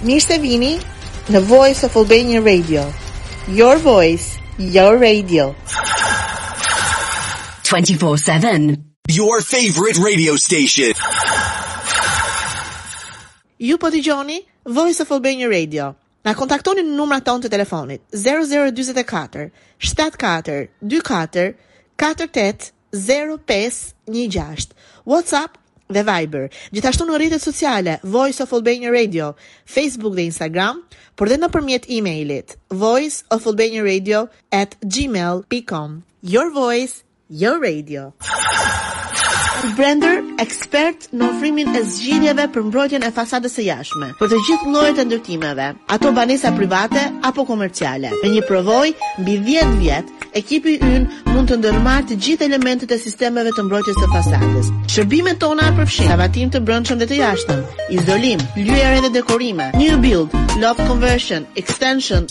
Mirë se vini në Voice of Albania Radio. Your voice, your radio. 24/7. Your favorite radio station. Ju po dëgjoni Voice of Albania Radio. Na kontaktoni në numrat tonë të telefonit 0044 74 24 48 zero pesë një gjashtë WhatsApp dhe Viber, gjithashtu në rrjetet sociale Voice of Albania Radio, Facebook dhe Instagram, por dhe nëpërmjet e-mailit voiceofalbaniaradio at gmail dot com. Your voice, your radio. Brender, ekspert në ofrimin e zgjidhjeve për mbrojtjen e fasadës së jashtme, për të gjithë llojet e ndërtimeve, ato banesa private apo komerciale. Me një përvojë mbi dhjetë vjet, ekipi ynë mund të ndërmarrë të gjithë elementët e sistemeve të mbrojtjes së fasadës. Shërbimet tona përfshijnë suvatim të brendshëm dhe të jashtëm, izolim, lyerje dhe dekorime, new build, loft conversion, extension,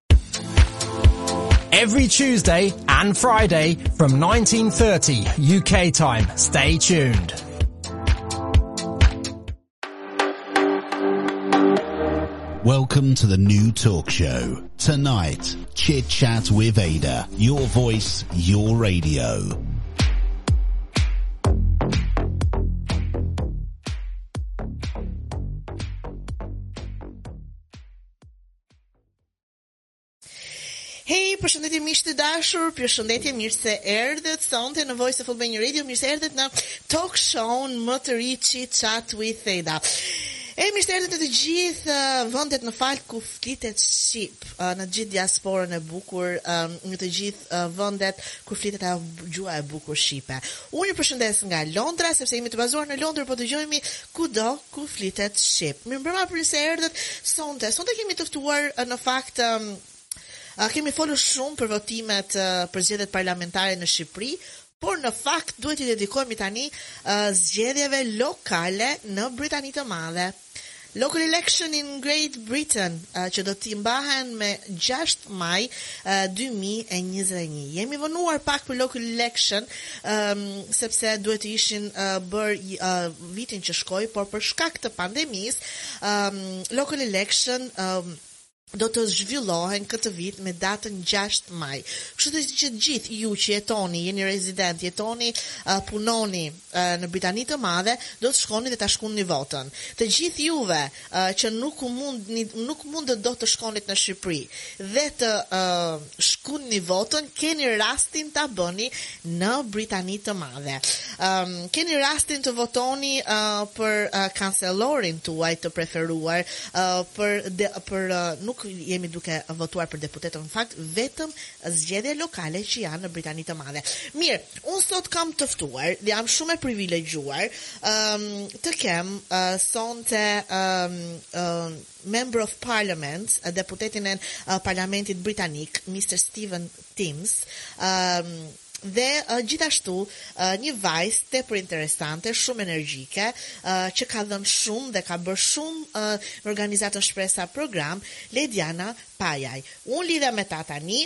Every Tuesday and Friday from 19.30 UK time. Stay tuned. Welcome to the new talk show. Tonight, Chit Chat with Ada. Your voice, your radio. Hej, përshëndetje miq të dashur, përshëndetje mirë se erdhët sonte në Voice of Albania Radio, mirë se erdhët në talk show-n më të ri Chit Chat with Eda. E mirë se erdhët në të gjithë uh, vendet në fakt ku flitet shqip, uh, në të gjithë diasporën e bukur, um, në të gjithë uh, vendet ku flitet ajo gjuha e bukur shqipe. Unë ju përshëndes nga Londra, sepse jemi të bazuar në Londër, po dëgjohemi kudo ku flitet shqip. Mirëmbrëma mirë se erdhët sonte. Sonte kemi të ftuar në fakt kemi folur shumë për votimet për zgjedhjet parlamentare në Shqipëri, por në fakt duhet t'i dedikohemi tani zgjedhjeve lokale në Britani të Madhe. Local election in Great Britain që do të mbahen me 6 maj 2021. Jemi vonuar pak për local election sepse duhet të ishin bërë vitin që shkoi, por për shkak të pandemisë, local election do të zhvillohen këtë vit me datën gjashtë maj. Kështu që të gjithë ju që jetoni, jeni rezidentë, jetoni, punoni në Britani të Madhe, do të shkoni dhe ta shkundni votën. Të gjithë juve, që nuk mundni nuk mundët dot të shkonit në Shqipëri dhe të shkundni votën keni rastin ta bëni në Britani të Madhe keni rastin të votoni për kancellorin tuaj të preferuar për për nuk jemi duke votuar për deputetë në fakt vetëm zgjedhje lokale që janë në Britani të Madhe mirë Unë sot kam të ftuar dhe jam shumë e privilegjuar të kem sonte Member of Parliament, deputetin e Parlamentit Britanik, Mister Stephen Timms, dhe gjithashtu një vajzë tepër interesante, shumë energjike, që ka dhënë shumë dhe ka bërë shumë në organizatën Shpresa Program, Lediana Pajaj. Unë lidhem me ta tani.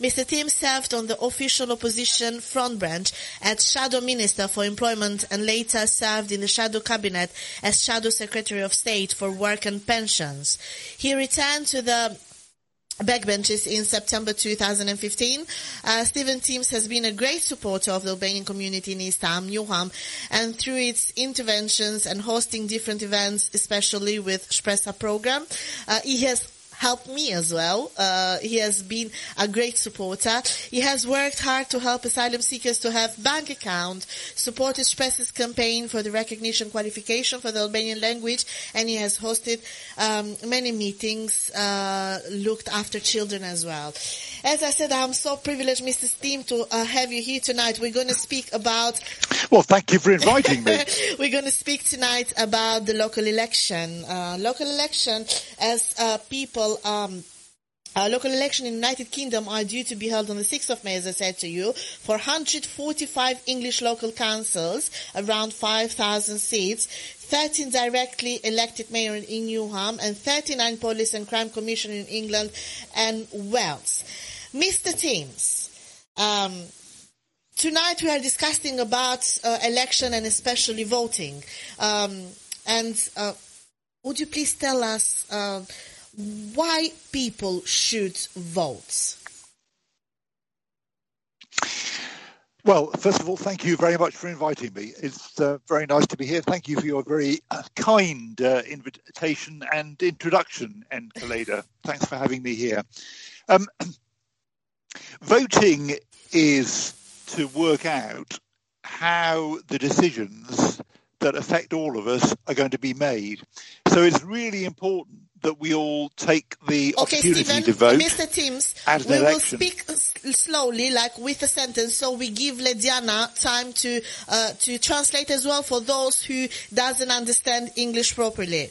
Mr. Tim served on the official opposition front branch as Shadow Minister for Employment and later served in the Shadow Cabinet as Shadow Secretary of State for Work and Pensions. He returned to the backbenches in September 2015. Uh, Stephen Teams has been a great supporter of the Albanian community in East Ham, Newham, and through its interventions and hosting different events, especially with Shpresa program, uh, he has helped me as well. Uh, he has been a great supporter. He has worked hard to help asylum seekers to have bank account, supported Spes's campaign for the recognition qualification for the Albanian language, and he has hosted um, many meetings, uh, looked after children as well. As I said, I'm so privileged, Mr. Steam, to uh, have you here tonight. We're going to speak about... Well, thank you for inviting me. We're going to speak tonight about the local election. Uh, local election as uh, people local um, uh, local election in United Kingdom are due to be held on the 6th of May, as I said to you, for 145 English local councils, around 5,000 seats, 13 directly elected mayor in Newham, and 39 police and crime commission in England and Wales. Mr. Teams, um, tonight we are discussing about uh, election and especially voting. Um, and uh, would you please tell us uh, why people should vote? Well, first of all, thank you very much for inviting me. It's uh, very nice to be here. Thank you for your very uh, kind uh, invitation and introduction, Enkeleda. Thanks for having me here. Um, voting is to work out how the decisions that affect all of us are going to be made. So it's really important that we all take the okay, opportunity to vote. Mr. Timms, we will speak slowly, like with a sentence, so we give Lediana time to uh, to translate as well for those who doesn't understand English properly.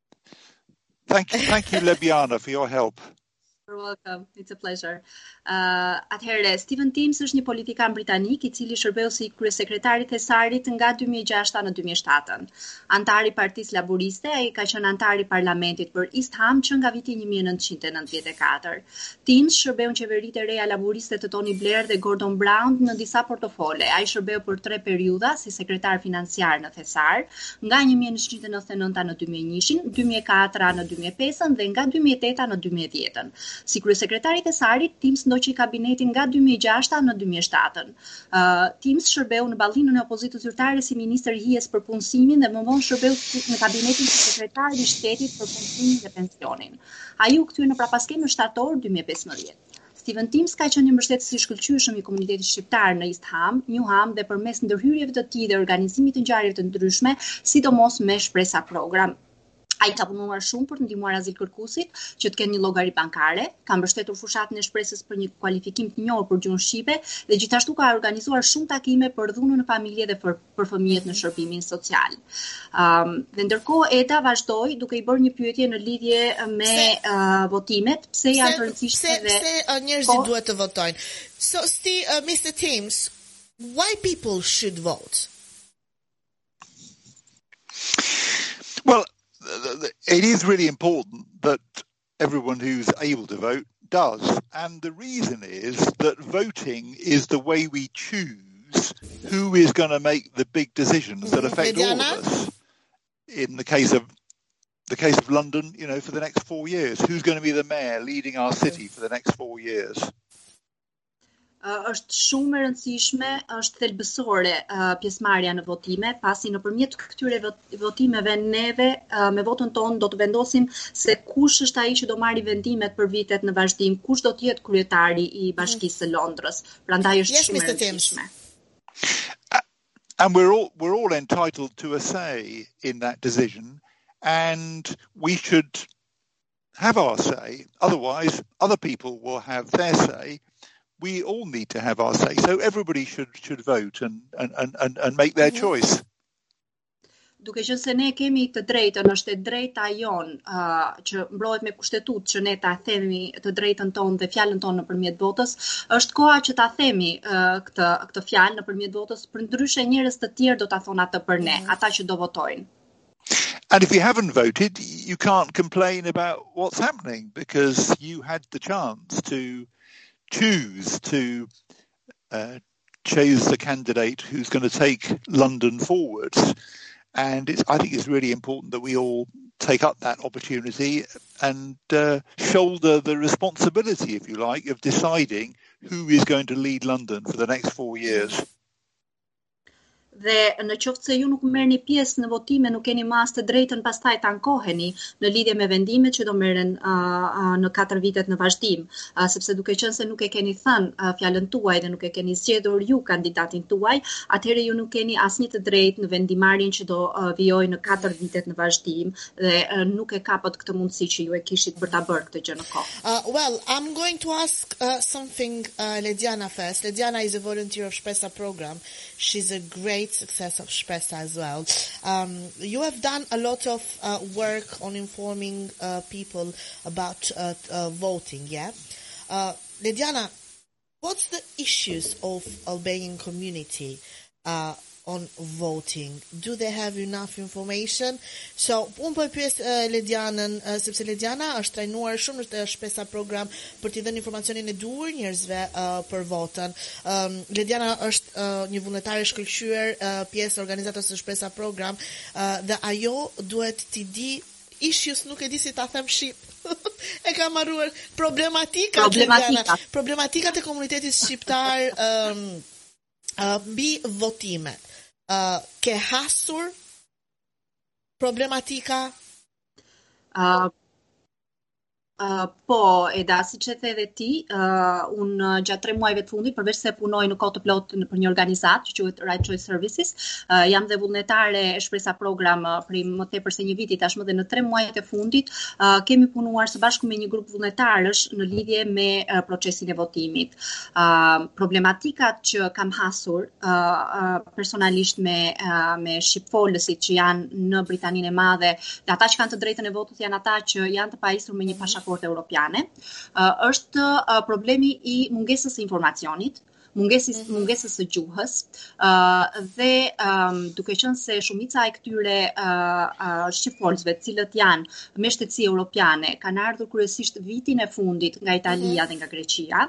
Thank you, thank you Lediana for your help. You're welcome. It's a pleasure. Uh, atëherë Stephen Timms është një politikan britanik i cili shërbeu si kryesekretar i Thesarit nga 2006 në 2007. Antar i Partisë Laburiste, ai ka qenë antar i parlamentit për East Ham që nga viti 1994. Timms shërbeu në qeveritë e reja laburiste të Tony Blair dhe Gordon Brown në disa portofole. Ai shërbeu për tre periudha si sekretar financiar në Thesar, nga një mijë e nëntëqind e nëntëdhjetë e nënta në dy mijë e njëshin, dy mijë e katëra në dy mijë e pesën dhe nga dy mijë e teta në dy mijë e dhjetën. Si kryesekretar i Thesarit, Timms ndoqi kabinetin nga dy mijë e gjashta në dy mijë e shtatën. Timms shërbeu në ballinën e opozitës zyrtare si ministër i hijes për punësimin dhe më vonë shërbeu në kabinetin si sekretar i shtetit për punësimin dhe pensionin. Ai u kthye në prapaskenë në shtator dy mijë e pesëmbëdhjetë. Stephen Timms ka qenë një mbështetës i shkëlqyeshëm i komunitetit shqiptar në East Ham, Newham dhe përmes ndërhyrjeve të tij dhe organizimit të ngjarjeve të ndryshme, sidomos me Shpresa Program. Ai ka punuar shumë për të ndihmuar azilkërkuesit që të kenë një llogari bankare, ka mbështetur fushatën e Shpresës për një kualifikim të njohur për gjuhën shqipe dhe gjithashtu ka organizuar shumë takime për dhunën në familje dhe për për fëmijët në shërbimin social. Um, dhe ndërkohë Eda vazhdoj duke i bërë një pyetje në lidhje me pse, uh, votimet, pse janë të rëndësishme dhe pse uh, njerëzit po, duhet të votojnë. So sti uh, Mr. Timms, why people should vote? Well, it is really important that everyone who's able to vote does. And the reason is that voting is the way we choose who is going to make the big decisions that affect all of us. In the case of the case of London, you know, for the next four years, who's going to be the mayor leading our city for the next four years? është shumë e rëndësishme, është thelbësore pjesëmarrja në votime, pasi nëpërmjet këtyre votimeve neve me votën tonë do të vendosim se kush është ai që do marrë vendimet për vitet në vazhdim, kush do të jetë kryetari i mhm. Bashkisë së Londrës. Prandaj është shumë e rëndësishme. And we're all we're all entitled to a say in that decision and we should have our say, otherwise, other people will have their say. We all need to have our say. So everybody should, should vote and, and, and, and make their mhm. choice. duke qenë se ne kemi të drejtën, është e drejta jonë, uh, që mbrohet me kushtetutë që ne ta themi të drejtën tonë dhe fjalën tonë nëpërmjet votës, është koha që ta themi uh, këtë këtë fjalë nëpërmjet votës, përndryshe njerëz të tjerë do ta thonë atë për ne, mhm. ata që do votojnë. And if you haven't voted, you can't complain about what's happening because you had the chance to choose to uh, choose the candidate who's going to take London forward, And it's, I think it's really important that we all take up that opportunity and uh, shoulder the responsibility, if you like, of deciding who is going to lead London for the next four years. dhe në qoftë se ju nuk merrni pjesë në votime, nuk keni më as të drejtën pastaj të ankoheni në lidhje me vendimet që do merren në 4 vitet në vazhdim, sepse duke qenë se nuk e keni thënë uh, fjallën tuaj dhe nuk e keni zgjedhur ju kandidatin tuaj, atëherë ju nuk keni asnjë të drejtë në vendimmarrjen që do uh, vijojë në 4 vitet në vazhdim dhe nuk e kapët këtë mundësi që ju e kishit për ta bërë këtë gjë në kohë. Uh, well, I'm going to ask uh, something uh, Lediana first. Lediana is a volunteer of Shpresa program. She's a great great success of Spess as well. Um, you have done a lot of uh, work on informing uh, people about uh, uh, voting, yeah? Uh, Lidiana, what's the issues of Albanian community uh, on voting do they have enough information so un po e pyes uh, Ledianën uh, sepse Lediana është trajnuar shumë në uh, Shpresa program për t'i dhënë informacionin e duhur njerëzve uh, për votën um, Lediana është uh, një vullnetare e shkëlqyer uh, pjesë e organizatës së Shpresa program uh, dhe ajo duhet t'i di issues nuk e di si ta them shqip. e kam harruar problematika problematika problematikat e komunitetit shqiptar ëm um, mbi votimet. Uh, ke hasur problematika? Uh, uh, po, Eda, siç e the dhe ti, uh, unë gjatë tre muajve të fundit, përveçse punoj në kohë të plotë për një organizatë, që quhet Right Choice Services, uh, jam dhe vullnetare e Shpresa program uh, prej më tepër se një viti tashmë dhe në tre muajt e fundit, uh, kemi punuar së bashku me një grup vullnetarësh në lidhje me uh, procesin e votimit. problematikat që kam hasur personalisht me me shqipfolësit që janë në Britaninë e Madhe, dhe ata që kanë të drejtën e votës janë ata që janë të pajisur me një pasaportë europiane, është problemi i mungesës së informacionit, mungesës mungesës së gjuhës, Uh, dhe um, duke qenë se shumica e këtyre uh, uh, shqipfolësve, të cilët janë me shtetësi europiane, kanë ardhur kryesisht vitin e fundit nga Italia dhe nga Greqia,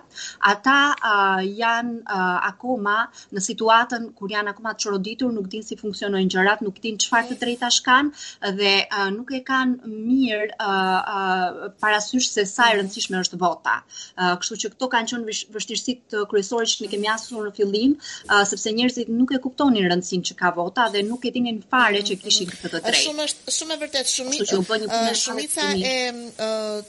ata uh, janë uh, akoma në situatën kur janë akoma të çoroditur, nuk dinë si funksionojnë gjërat, nuk dinë çfarë të drejtash kanë dhe uh, nuk e kanë mirë uh, uh, parasysh se sa e rëndësishme është vota. Uh, kështu që këto kanë qenë vështirësi të kryesore që ne kemi hasur në fillim, uh, sepse njerëzit nuk e kuptonin rëndësinë që ka vota dhe nuk e dinin fare që kishin këtë të drejtë. Shumë është shumë e vërtetë, shumë shumica e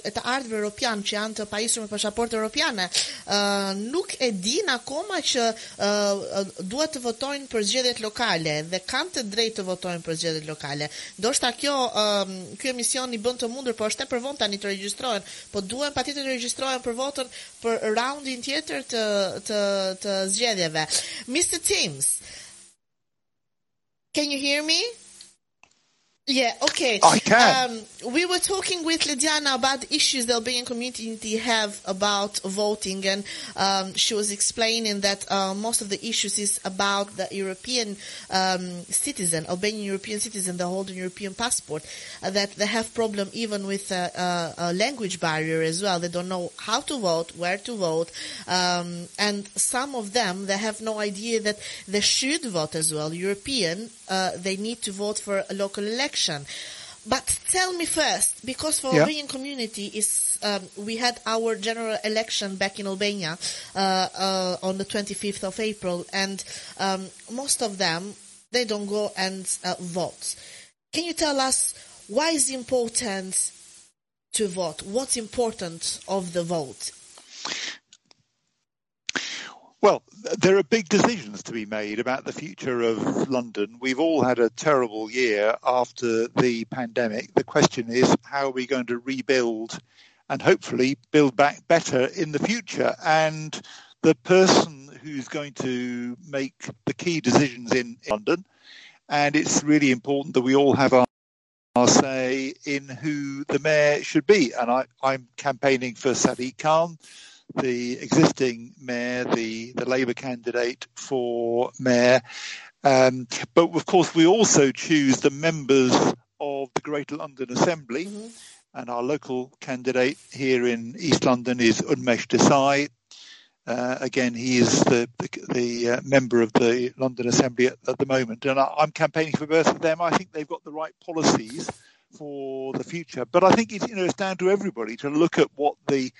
e të ardhurve europianë që janë të pajisur me pasaportë europiane, ë uh, nuk e dinë akoma që ë uh, duhet të votojnë për zgjedhjet lokale dhe kanë të drejtë të votojnë për zgjedhjet lokale. Ndoshta kjo ë uh, ky emision i bën të mundur, por është tepër vonë tani të regjistrohen, po duhen patjetër të regjistrohen për votën për raundin tjetër të të Uh, Mr. Teams, can you hear me? Yeah, okay. I oh, can. Um, we were talking with Lidiana about issues the Albanian community have about voting, and um, she was explaining that uh, most of the issues is about the European um, citizen, Albanian European citizen, the hold European passport, uh, that they have problem even with a, uh, a, uh, a, language barrier as well. They don't know how to vote, where to vote, um, and some of them, they have no idea that they should vote as well. European, uh, they need to vote for a local election but tell me first, because for yeah. Albanian community is um, we had our general election back in Albania uh, uh, on the 25th of April, and um, most of them they don't go and uh, vote. Can you tell us why is important to vote? What's important of the vote? Well, there are big decisions to be made about the future of London. We've all had a terrible year after the pandemic. The question is, how are we going to rebuild and hopefully build back better in the future? And the person who's going to make the key decisions in, in London, and it's really important that we all have our, our say in who the mayor should be. And I, I'm campaigning for Sadiq Khan the existing mayor, the, the Labour candidate for mayor. Um, but of course, we also choose the members of the Greater London Assembly. Mm-hmm. And our local candidate here in East London is Unmesh Desai. Uh, again, he is the, the, the uh, member of the London Assembly at, at the moment. And I, am campaigning for both of them. I think they've got the right policies for the future. But I think it's, you know, it's down to everybody to look at what the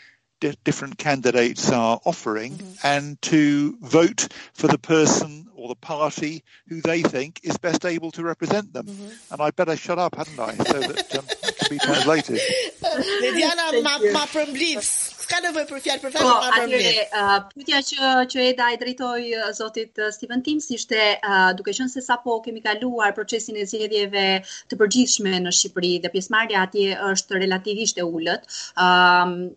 different candidates are offering mm-hmm. and to vote for the person or the party who they think is best able to represent them. Mm -hmm. And I better shut up, hadn't I? So that um, it can be translated. Lediana ma, ma përmblidh. S'ka nevojë për fjalë për fjalë, po, ma përmblidh. Atëherë, uh, pyetja që, që Eda i drejtoi uh, zotit uh, Stephen Timms ishte uh, duke qenë se sapo kemi kaluar procesin e zgjedhjeve të përgjithshme në Shqipëri dhe pjesëmarrja atje është relativisht e ulët. Um,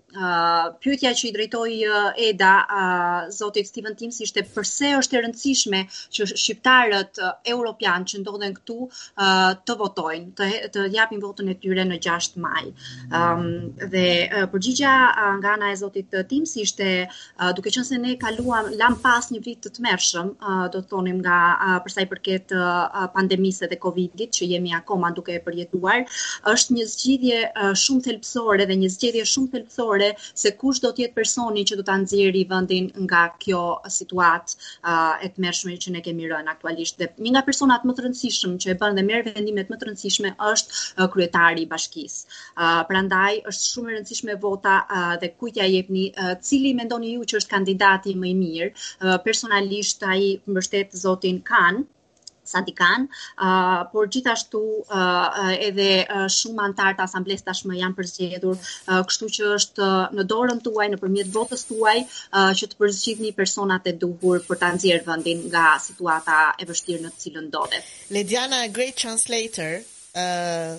pyetja që i drejtoi uh, Eda uh, zotit Stephen Timms ishte përse është e rëndësishme që shqiptarët uh, europian që ndodhen këtu uh, të votojnë, të, të japin votën e tyre në 6 maj. Um, dhe uh, përgjigja uh, nga ana e zotit Timms ishte Uh, duke qenë se ne kaluam, lamë pas një vit të tmerrshëm, uh, do të thonim nga uh, për sa i përket uh, pandemisë dhe Covidit që jemi akoma duke e përjetuar, është një zgjidhje uh, shumë thelbësore dhe një zgjidhje shumë thelbësore se kush do të jetë personi që do ta nxjerrë vendin nga kjo situatë uh, e tmerrshme që ne kemi rënë aktualisht. Dhe një nga personat më të rëndësishëm që e bën dhe merr vendimet më të rëndësishme është uh, kryetari i bashkisë. Uh, prandaj është shumë e rëndësishme vota uh, dhe kujt ia jepni, uh, cili mendoni ju që është kandidati më i mirë. Uh, personalisht ai mbështet zotin Khan, Sadiq Khan, uh, por gjithashtu uh, edhe uh, shumë anëtarë të asamblesë tashmë janë përzgjedhur, uh, kështu që është në dorën tuaj nëpërmjet votës tuaj uh, që të përzgjidhni personat e duhur për ta nxjerrë vendin nga situata e vështirë në të cilën ndodhet. Lediana great translator, uh,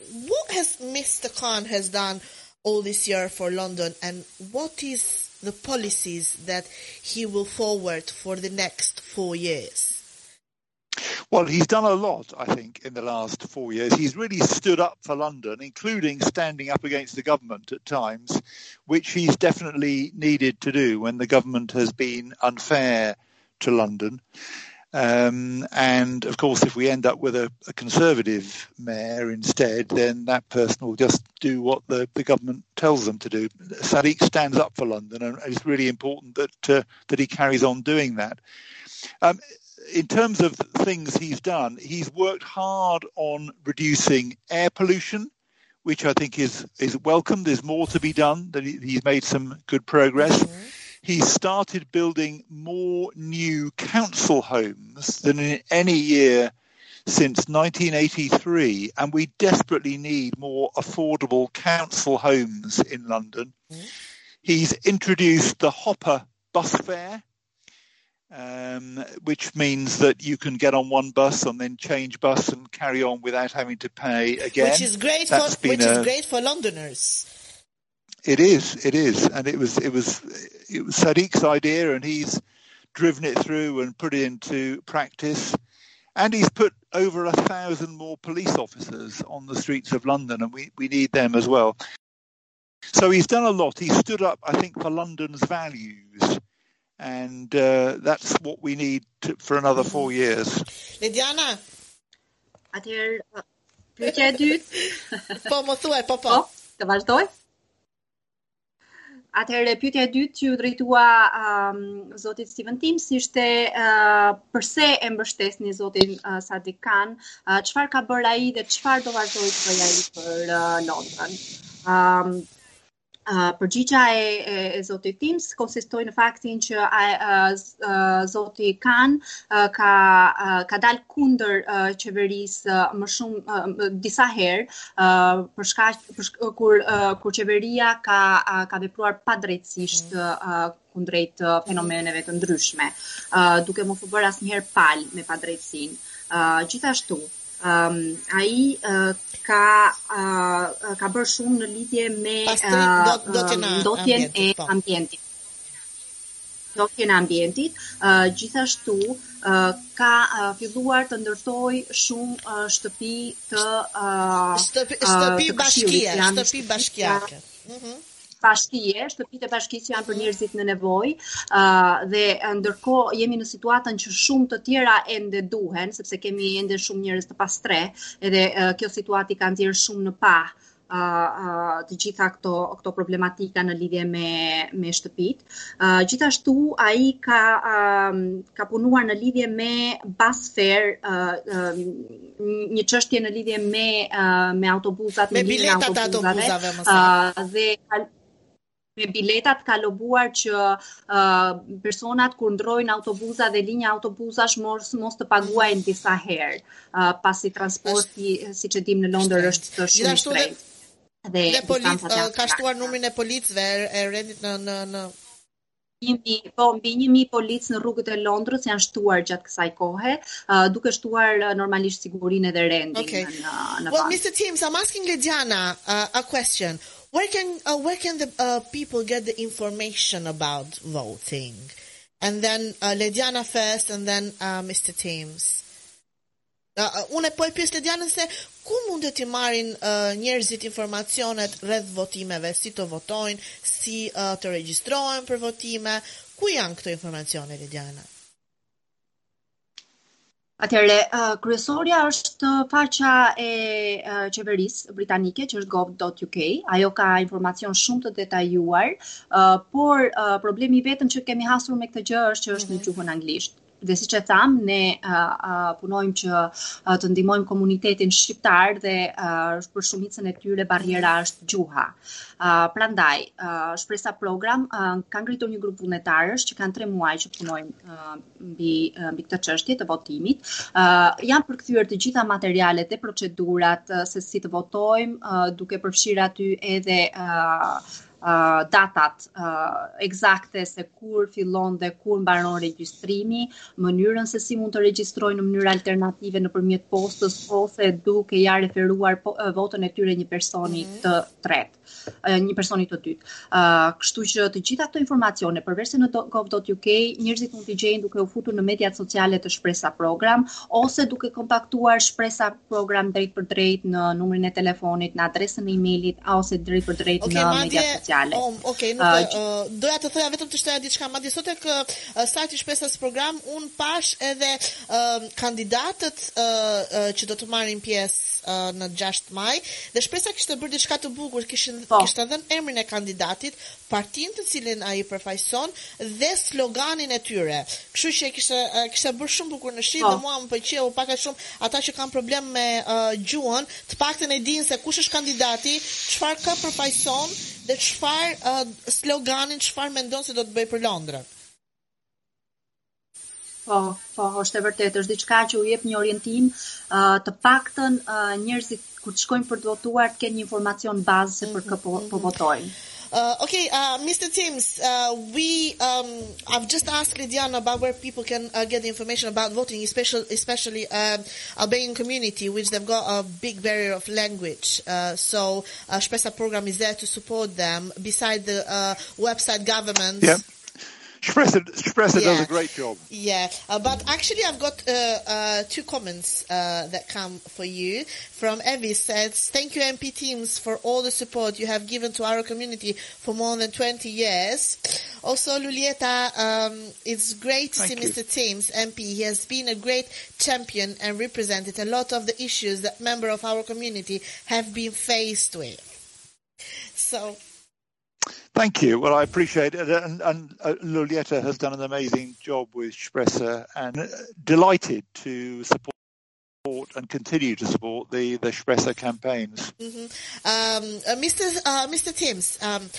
what has Mr. Khan has done all this year for London, and what is the policies that he will forward for the next four years? Well, he's done a lot, I think, in the last four years. He's really stood up for London, including standing up against the government at times, which he's definitely needed to do when the government has been unfair to London. Um, and of course, if we end up with a, a, conservative mayor instead, then that person will just do what the, the government tells them to do. Sadiq stands up for London, and it's really important that uh, that he carries on doing that. Um, in terms of things he's done, he's worked hard on reducing air pollution, which I think is is welcome. There's more to be done. That he's made some good progress. Mm-hmm he started building more new council homes than in any year since 1983, and we desperately need more affordable council homes in London. Mm. He's introduced the Hopper bus fare, um, which means that you can get on one bus and then change bus and carry on without having to pay again. Which is great, for, which a, is great for Londoners. It is, it is, and it was, it was, it was Sadiq's idea, and he's driven it through and put it into practice. And he's put over a thousand more police officers on the streets of London, and we, we need them as well. So he's done a lot. He stood up, I think, for London's values. And uh, that's what we need to, for another four years. Lediana. Atëherë, uh, pyetja e dytë. po, më thuaj, po, po. Po, të vazhdoj? Atëherë pyetja e dytë që iu drejtua um, zotit Stephen Timms ishte uh, përse e mbështesni zotin uh, Sadiq Khan, uh, çfarë uh, ka bërë ai dhe çfarë do vazhdojë të bëjë ai për uh, Londrën. Um, Uh, përgjigja e, e, e zotit Timms konsistoi në faktin që a, a, a, zoti Khan a, ka a, ka dalë kundër qeverisë më shumë a, disa herë për shkak për shk kur a, kur qeveria ka a, ka vepruar padrejtësisht mm. kundrejt uh, fenomeneve të ndryshme, uh, duke mos u bërë asnjëherë palë me padrejtësinë. Uh, gjithashtu, um, ai uh, ka uh, ka bërë shumë në lidhje me ndotjen e po. ambientit ndotjen e ambientit, uh, gjithashtu uh, ka uh, filluar të ndërtojë shumë uh, shtëpi të uh, shtëpi, shtëpi bashkia, shtëpi bashkiake. Mhm. Mm bashkie, shtëpitë e bashkisë që janë për njerëzit në nevojë, ë uh, dhe ndërkohë jemi në situatën që shumë të tjera ende duhen, sepse kemi ende shumë njerëz të pastrehë, edhe uh, kjo situatë i ka nxjerrë shumë në pah uh, uh, të gjitha këto këto problematika në lidhje me me shtëpitë. Uh, gjithashtu ai ka uh, ka punuar në lidhje me bus fare uh, uh, një çështje në lidhje me uh, me autobuzat me biletat e autobuzave më sa uh, dhe me biletat ka lobuar që uh, personat kur ndërrojnë autobuza dhe linja autobuzash mos mos të paguajnë disa herë uh, pasi transporti siç e dimë në Londër është shumë i shtrenjtë dhe, dhe policë uh, ka shtuar numrin e policëve e rendit në në në Mbi, po mbi 1000 policë në rrugët e Londrës janë shtuar gjatë kësaj kohe, uh, duke shtuar uh, normalisht sigurinë dhe rendin okay. në në Well, Mr. Teams, I'm asking Lediana uh, a question. Where can uh, where can the uh, people get the information about voting? And then uh, Lediana first and then uh, Mr. Teams. Unë po e pyes Ledianën se ku mund të marrin uh, njerëzit informacionet rreth votimeve, si të votojnë, si uh, të regjistrohen për votime, ku janë këto informacione Lediana? Atëherë, uh, kryesorja është faqja e uh, qeverisë britanike që është gov.uk. Ajo ka informacion shumë të detajuar, uh, por uh, problemi i vetëm që kemi hasur me këtë gjë është që është në mhm. gjuhën anglisht. Dhe siç e thamë, ne uh, uh, punojmë që uh, të ndihmojmë komunitetin shqiptar dhe uh, për shumicën e tyre barriera është gjuha. Uh, prandaj, uh, shpresa program uh, ka ngritur një grup vullnetarësh që kanë 3 muaj që punojnë uh, mbi uh, mbi këtë çështje të votimit. Uh, janë përkthyer të gjitha materialet e procedurat uh, se si të votojmë, uh, duke përfshirë aty edhe uh, datat ekzakte se kur fillon dhe kur mbaron regjistrimi, mënyrën se si mund të regjistrojnë në mënyra alternative nëpërmjet postës ose duke ia referuar po, votën e tyre një personi mhm. të tretë, një personi të dytë. Kështu që të gjitha këto informacione, përveç se në gov.uk, njerëzit mund t'i gjejnë duke u futur në mediat sociale të shpresa program, ose duke kontaktuar shpresa program drejtpërdrejt në numrin e telefonit, në adresën e emailit ose drejtpërdrejt okay, në madje, mediat sociale. Um, Okej, okay, nuk uh, uh, doja të thoja vetëm të shtoja diçka, madje sot tek uh, sajti i shpresës program unë pashë edhe uh, kandidatët uh, uh, që do të marrin pjesë në 6 maj dhe shpresa kishte bërë diçka të bukur, kishin po. kishte dhënë emrin e kandidatit, partinë të cilën ai përfaqëson dhe sloganin e tyre. Kështu që e kishte e kishte bërë shumë bukur në shqip dhe Po. mua më pëlqeu pak a shumë ata që kanë problem me ë gjuhën, të paktën e dinë se kush është kandidati, çfarë kë përfaqëson dhe çfarë ë sloganin çfarë mendon se do të bëjë për Londrën. Po, po, është e vërtetë, është diçka që u jep një orientim, uh, të paktën uh, njerëzit kur të shkojnë për të votuar të kenë një informacion bazë se për kë po, mhm, po mhm. votojnë. Uh, okay, uh, Mr. Timms, uh, we um, I've just asked Lidiana about where people can uh, get the information about voting, especially especially uh, Albanian community, which they've got a big barrier of language. Uh, so, uh, Spesa program is there to support them. Beside the uh, website government. Yeah. Spresser, yeah. does a great job. Yeah, uh, but actually, I've got uh, uh, two comments uh, that come for you. From Evie says, "Thank you, MP teams, for all the support you have given to our community for more than 20 years." Also, Lulieta, um, it's great to Thank see you. Mr. Teams, MP. He has been a great champion and represented a lot of the issues that members of our community have been faced with. So Thank you. Well, I appreciate it. And, and uh, has done an amazing job with Spresser and uh, delighted to support and continue to support the, the Spresser campaigns. Mm-hmm. Um, uh, Mr. Uh, Mr. Timms, um,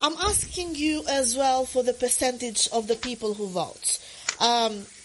I'm asking you as well for the percentage of the people who vote. Um,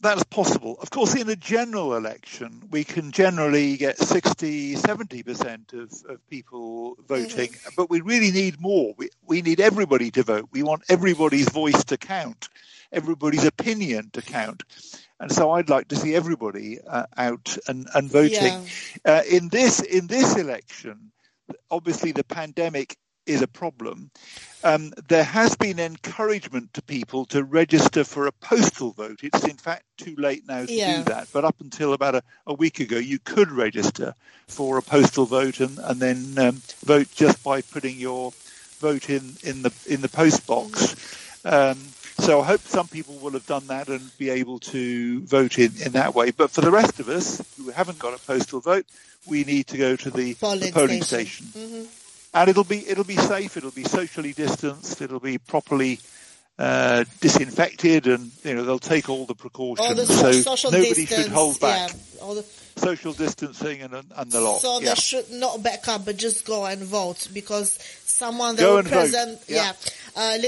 That's possible. Of course, in a general election, we can generally get 60, 70% of, of people mm-hmm. voting, mm-hmm. but we really need more. We, we need everybody to vote. We want everybody's voice to count everybody's opinion to count. And so I'd like to see everybody uh, out and, and voting. Yeah. Uh, in this in this election, obviously the pandemic is a problem. Um, there has been encouragement to people to register for a postal vote. It's in fact too late now to yeah. do that, but up until about a, a, week ago, you could register for a postal vote and, and then um, vote just by putting your vote in, in the in the post box. Mm-hmm. Um, so I hope some people will have done that and be able to vote in, in that way. But for the rest of us who haven't got a postal vote, we need to go to the, the polling station. station. Mm-hmm. And it'll be it'll be safe. It'll be socially distanced. It'll be properly uh, disinfected, and you know they'll take all the precautions. All the so, so nobody distance, should hold back. Yeah, the... Social distancing and, and the lot. So yeah. they should not back up, but just go and vote because someone that will present. Vote. Yeah, yeah. Uh,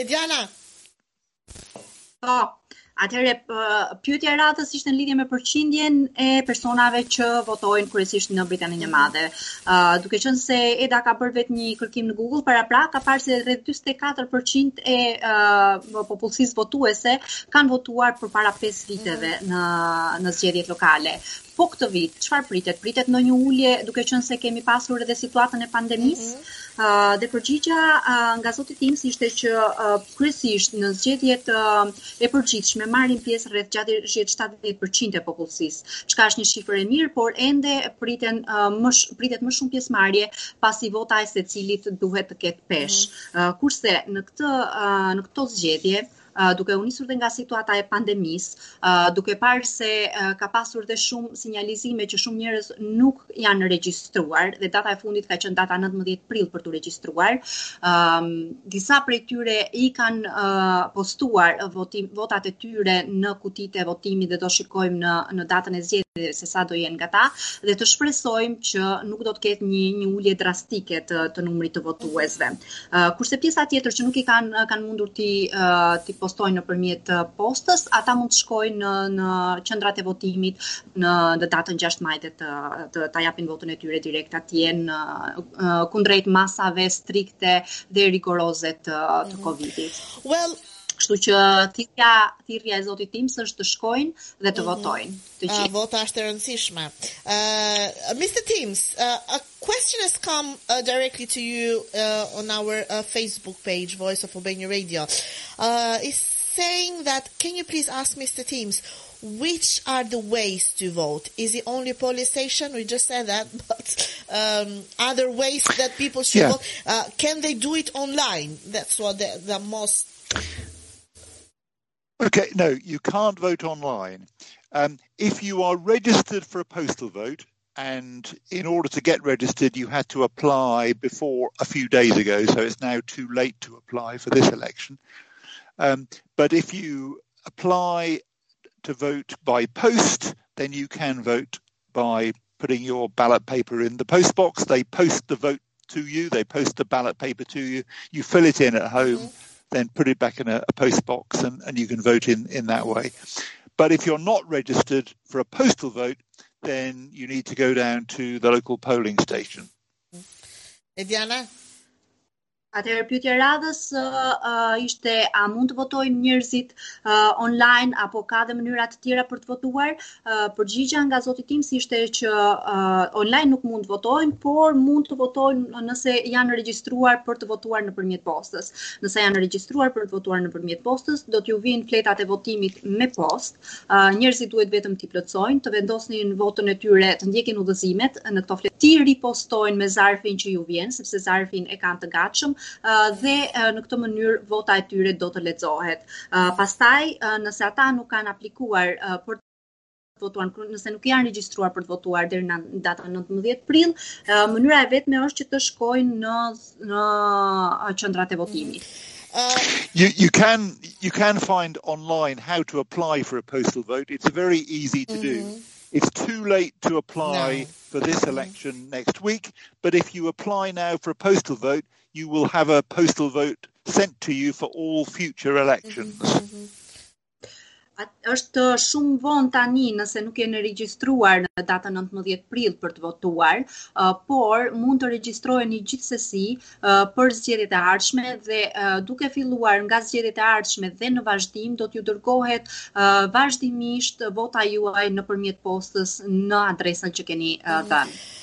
Po, atëherë pyetja e radhës ishte në lidhje me përqindjen e personave që votojnë kryesisht në Britaninë e mhm. Madhe. Ë, uh, duke qenë se Eda ka bërë vetë një kërkim në Google parapra, ka parë se rreth 44% e uh, popullsisë votuese kanë votuar përpara 5 viteve mm -hmm. në në zgjedhjet lokale. Po këtë vit, çfarë pritet? Pritet ndonjë ulje, duke qenë se kemi pasur edhe situatën e pandemisë? Mm -hmm. uh, dhe përgjigja uh, nga zoti Timms ishte që uh, kryesisht në zgjedhjet uh, e përgjithshme marrin pjesë rreth 60-70% e popullsisë, çka është një shifër e mirë, por ende priten uh, më sh, pritet më shumë pjesëmarrje pasi vota e secilit duhet të ketë peshë. Mm -hmm. uh, kurse në këtë uh, në këto zgjedhje duke u nisur dhe nga situata e pandemisë, duke parë se ka pasur dhe shumë sinjalizime që shumë njerëz nuk janë regjistruar dhe data e fundit ka qenë data 19 prill për t'u regjistruar. Ëm disa prej tyre i kanë postuar votim votat e tyre në kutitë e votimit dhe do shikojmë në në datën e zgjedhjeve se sa do jenë nga ta dhe të shpresojmë që nuk do të ketë një një ulje drastike të të numrit të votuesve. Uh, kurse pjesa tjetër që nuk i kanë kanë mundur t'i uh, t'i postojnë nëpërmjet postës, ata mund të shkojnë në në qendrat e votimit në në datën 6 maj të të ta japin votën e tyre direkt atje në uh, kundrejt masave strikte dhe rigoroze të, të mhm. Covidit. Well, Kështu që thirrja thirrja e zotit Timms është të shkojnë dhe të mm -hmm. votojnë. Të gjithë. Uh, vota është e rëndësishme. Uh, Mr. Teams, uh, a question has come uh, directly to you uh, on our uh, Facebook page Voice of Albania Radio. Uh, is saying that can you please ask Mr. Teams which are the ways to vote? Is it only polling station? We just said that, but um, other ways that people should yeah. vote. Uh, can they do it online? That's what the, the most Okay, no, you can't vote online. Um, if you are registered for a postal vote, and in order to get registered, you had to apply before a few days ago, so it's now too late to apply for this election. Um, but if you apply to vote by post, then you can vote by putting your ballot paper in the post box. They post the vote to you, they post the ballot paper to you, you fill it in at home. Mm-hmm then put it back in a, a post box and, and you can vote in, in that way. But if you're not registered for a postal vote, then you need to go down to the local polling station. Hey, Diana, Atëherë pyetja e radhës uh, ishte a mund të votojnë njerëzit uh, online apo ka dhe mënyra të tjera për të votuar? Uh, përgjigja nga zoti Timms ishte që uh, online nuk mund të votojnë, por mund të votojnë nëse janë regjistruar për të votuar nëpërmjet postës. Nëse janë regjistruar për të votuar nëpërmjet postës, do t'ju vijnë fletat e votimit me postë. njerëzit duhet vetëm t'i plotësojnë, të vendosin votën e tyre, të ndjekin udhëzimet në këto fletë, t'i ripostojnë me zarfin që ju vjen, sepse zarfin e kanë të gatshëm dhe në këtë mënyrë vota e tyre do të lexohet. Pastaj, nëse ata nuk kanë aplikuar për të votuar, nëse nuk janë regjistruar për të votuar deri në datën 19 prill, mënyra e vetme është që të shkojnë në në qendrat e votimit. You you can you can find online how to apply for a postal vote. It's very easy to do. Mm-hmm. It's too late to apply for this election next week, but if you apply now for a postal vote, you will have a postal vote sent to you for all future elections. Mm-hmm, mm-hmm. është shumë vonë tani nëse nuk jeni regjistruar në datën 19 prill për të votuar, uh, por mund të regjistroheni gjithsesi uh, për zgjedhjet e ardhshme dhe uh, duke filluar nga zgjedhjet e ardhshme dhe në vazhdim do t'ju dërgohet uh, vazhdimisht vota juaj nëpërmjet postës në adresën që keni uh, dhënë.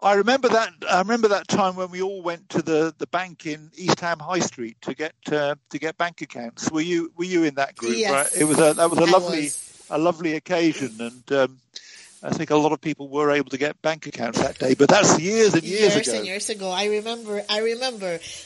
I remember that. I remember that time when we all went to the, the bank in East Ham High Street to get uh, to get bank accounts. Were you Were you in that group? Yes, right? it was a, that was a I lovely was. a lovely occasion, and um, I think a lot of people were able to get bank accounts that day, but that's years and years, years ago. Years and years ago. I remember. I remember. So,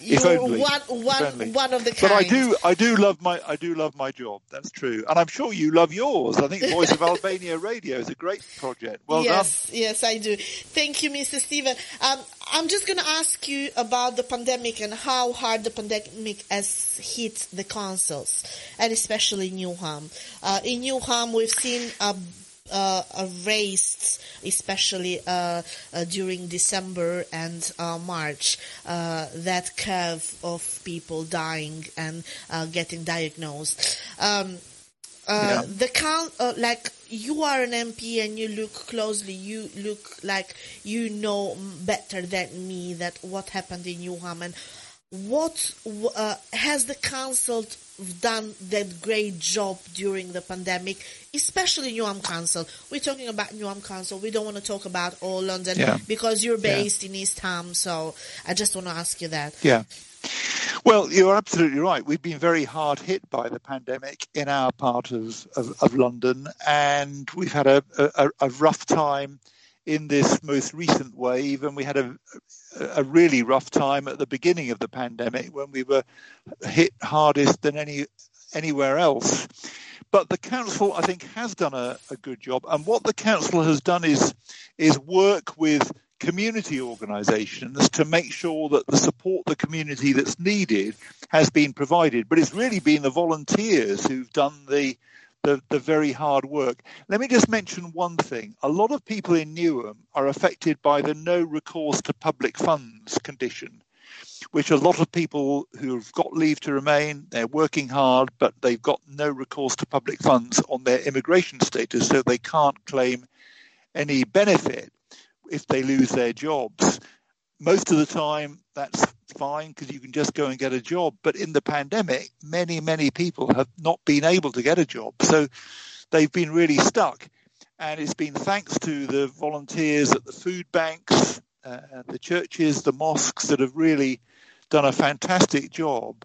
if only, one, one, if only. one of the kind. But I do, I do love my, I do love my job. That's true, and I'm sure you love yours. I think Voice of Albania Radio is a great project. Well yes, done. Yes, I do. Thank you, Mr. Stephen. Um, I'm just going to ask you about the pandemic and how hard the pandemic has hit the councils, and especially Newham. Uh, in Newham, we've seen a uh, uh, raised, especially uh, uh, during December and March, that curve of people dying and getting diagnosed. Um, yeah. The count, like you are an MP and you look closely, you look like you know better than me that what happened in Newham and what uh, has the council done that great job during the pandemic, especially Newham Council. We're talking about Newham Council. We don't want to talk about all London yeah. because you're based yeah. in East Ham. So I just want to ask you that. Yeah. Well, you're absolutely right. We've been very hard hit by the pandemic in our part of, of, of London, and we've had a, a, a rough time in this most recent wave, and we had a, a really rough time at the beginning of the pandemic when we were hit hardest than any anywhere else. But the council, I think, has done a, a good job, and what the council has done is is work with community organisations to make sure that the support the community that's needed has been provided. But it's really been the volunteers who've done the the, the very hard work. Let me just mention one thing. A lot of people in Newham are affected by the no recourse to public funds condition, which a lot of people who've got leave to remain, they're working hard, but they've got no recourse to public funds on their immigration status, so they can't claim any benefit if they lose their jobs. Most of the time, that's fine because you can just go and get a job. But in the pandemic, many, many people have not been able to get a job. So they've been really stuck. And it's been thanks to the volunteers at the food banks, uh, the churches, the mosques that have really done a fantastic job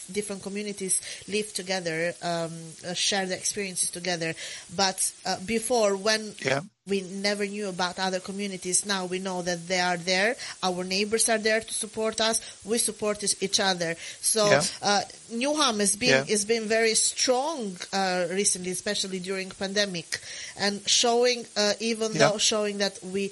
different communities live together, um, uh, share the experiences together. But uh, before, when yeah we never knew about other communities. Now we know that they are there. Our neighbors are there to support us. We support each other. So yeah. uh, Newham has been yeah. has been very strong uh, recently, especially during pandemic, and showing uh, even yeah. though showing that we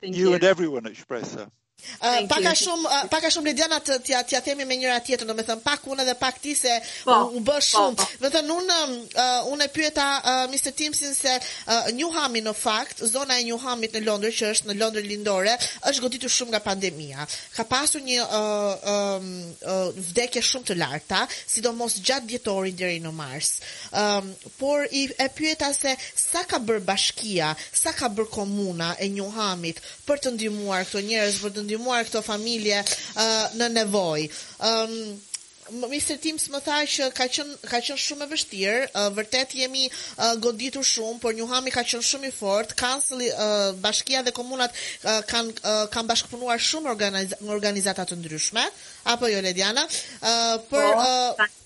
Thank you. You and everyone at Shpresa. Uh, paka shumë uh, paka shumë Lidiana të t'ja t'ja themi me njëra tjetrën, domethënë pak unë edhe pak ti se po, u, u bë po, shumë. Po, po. Domethënë unë um, uh, unë e pyeta uh, Mr. Timmsin se uh, Newhami në fakt, zona e Newhamit në Londër që është në Londër lindore, është goditur shumë nga pandemia. Ka pasur një uh, um, uh, vdekje shumë të larta, sidomos gjatë dhjetorit deri në mars. Um, Por e pyeta se sa ka bërë bashkia, sa ka bërë komuna e Newhamit për të ndihmuar këto njerëz, për të ndihmuar këto familje në nevojë. Mister Timms më tha që ka qenë ka qenë shumë e vështirë, vërtet jemi goditur shumë, por Newhami ka qenë shumë i fortë, councili, bashkia dhe komunat kanë kanë bashkëpunuar shumë me organizata të ndryshme, apo jo Lediana, për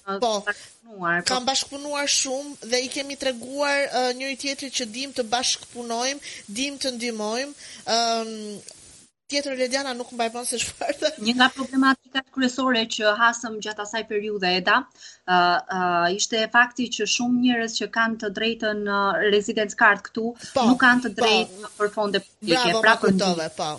Po, bashkëpunuar. Po. Kanë bashkëpunuar shumë dhe i kemi treguar uh, njëri tjetrit që dim të bashkëpunojmë, dim të ndihmojmë. Ëm um, Tjetër Lediana nuk mbaj mend se çfarë tha. Një nga problematikat kryesore që hasëm gjatë asaj periudhe Eda, ë uh, uh, ishte fakti që shumë njerëz që kanë të drejtën uh, residence card këtu, po, nuk kanë të po. drejtë po, për fonde publike, pra për ndihmë. Po.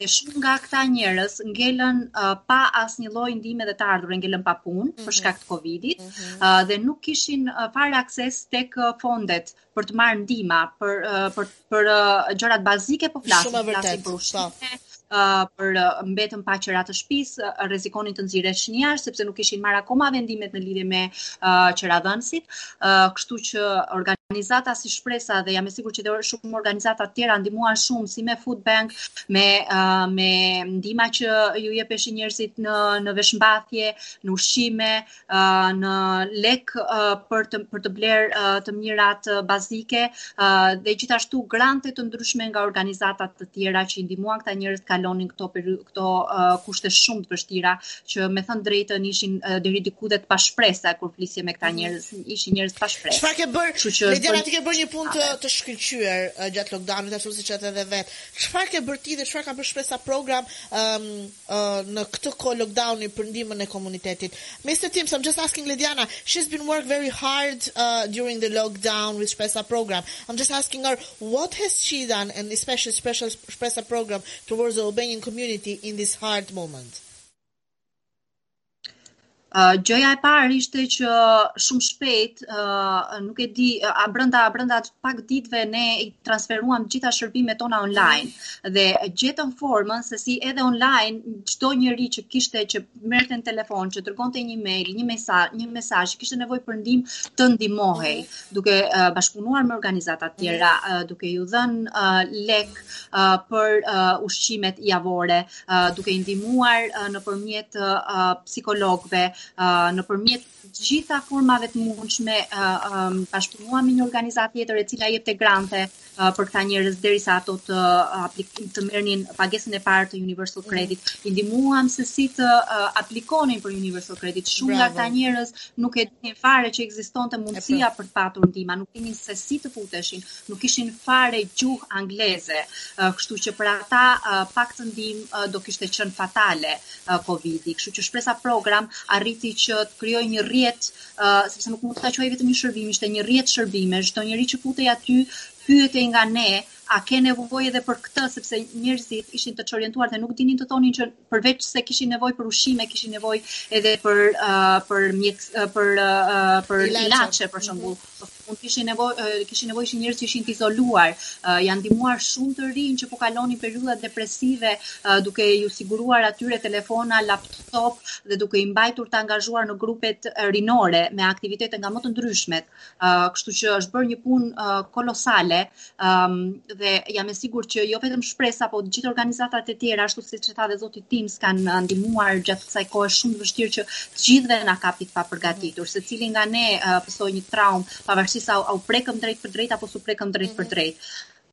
dhe shumë nga këta njerëz ngelën uh, pa asnjë lloj ndihme dhe të ardhur, ngelën pa punë mm -hmm. për mhm. shkak të Covidit mm -hmm. uh, dhe nuk kishin uh, fare akses tek uh, fondet për të marrë ndihma për uh, për për uh, gjërat bazike po flasim, po flasim për ushqime, për mbetën pa qera të shtëpisë, rrezikonin të nxirreshin jashtë sepse nuk kishin marrë akoma vendimet në lidhje me uh, qeradhënësit. kështu që organizata si Shpresa dhe jam e sigurt që dhe shumë organizata të tjera ndihmuan shumë si me Food Bank, me uh, me ndihma që ju jepeshin njerëzit në në veshmbathje, në ushqime, uh, në lek uh, për të për të bler uh, të mirat uh, bazike uh, dhe gjithashtu grante të ndryshme nga organizata të tjera që i ndihmuan këta njerëz t'kalonin këto këto uh, kushte shumë të vështira që me thënë të drejtën ishin uh, deri diku dhe të pashpresa kur flisje me këta mhm. njerëz, ishin njerëz pa shpresë. Çfarë ke bër? Ledi, ti ke bër një punë të të shkëlqyer uh, gjatë lockdownit ashtu siç e the edhe vet. Çfarë ke bër ti dhe çfarë ka bër Shpresa program um, uh, në këtë kohë lockdowni për ndihmën e komunitetit? Mr. Timms, I'm just asking Lediana, she's been working very hard uh, during the lockdown with Shpresa program. I'm just asking her what has she done and especially special Shpresa program towards the Albanian community in this hard moment. Uh, gjëja e parë ishte që shumë shpejt, uh, nuk e di, a brenda brenda pak ditëve ne i transferuam të gjitha shërbimet tona online dhe gjetëm formën se si edhe online çdo njeri që kishte që merrte në telefon, që dërgonte një mail, një mesazh, një mesazh, kishte nevojë për ndihmë të ndihmohej, mhm. duke uh, bashkëpunuar me organizata të tjera, mhm. uh, duke iu dhënë uh, lek uh, për uh, ushqimet javore, duke i ndihmuar nëpërmjet psikologëve, nëpërmjet të gjitha formave të mundshme, bashkëpunuam me një organizatë tjetër e cila jepte grante për këta njerëz derisa ato të të merrnin pagesën e parë të Universal mm. Credit. I ndihmuam se si të aplikonin për Universal Credit. Shumë nga këta njerëz nuk e dinin fare që ekzistonte mundësia për të patur ndihmë, nuk dinin se si të futeshin. nuk kishin fare gjuhë angleze, kështu që për ata pa këtë ndihmë do kishte qenë fatale Covid-i. Kështu që Shpresa Programme arriti që të krijojë një rrjet, sepse nuk mund ta quaj vetëm një shërbim, ishte një rrjet shërbimesh, çdo njeri që futej aty pyetej nga ne a ke nevojë edhe për këtë, sepse njerëzit ishin të çorientuar dhe nuk dinin të thonin që përveç se kishin nevojë për ushqime, kishin nevojë edhe për uh, për mjek uh, për uh, për ilaçe për shembull. Mm -hmm. Mund kishin nevojë uh, kishin nevojë që njerëz që ishin të izoluar, uh, janë ndihmuar shumë të rinj që po kalonin periudha depresive, uh, duke iu siguruar atyre telefona, laptop dhe duke i mbajtur të angazhuar në grupet rinore me aktivitete nga më të ndryshmet. Uh, kështu që është bërë një punë uh, kolosale um, dhe jam e sigurt që jo vetëm Shpresa, po gjithë organizatat e tjera, ashtu siç e tha dhe zoti Tim, kanë uh, ndihmuar gjatë kësaj kohe shumë të vështirë që të gjithëve na kapi të papërgatitur, secili nga ne uh, pësoi një traumë, pavarësisht a u prekëm drejtpërdrejt apo s'u prekëm drejt për mhm. drejt.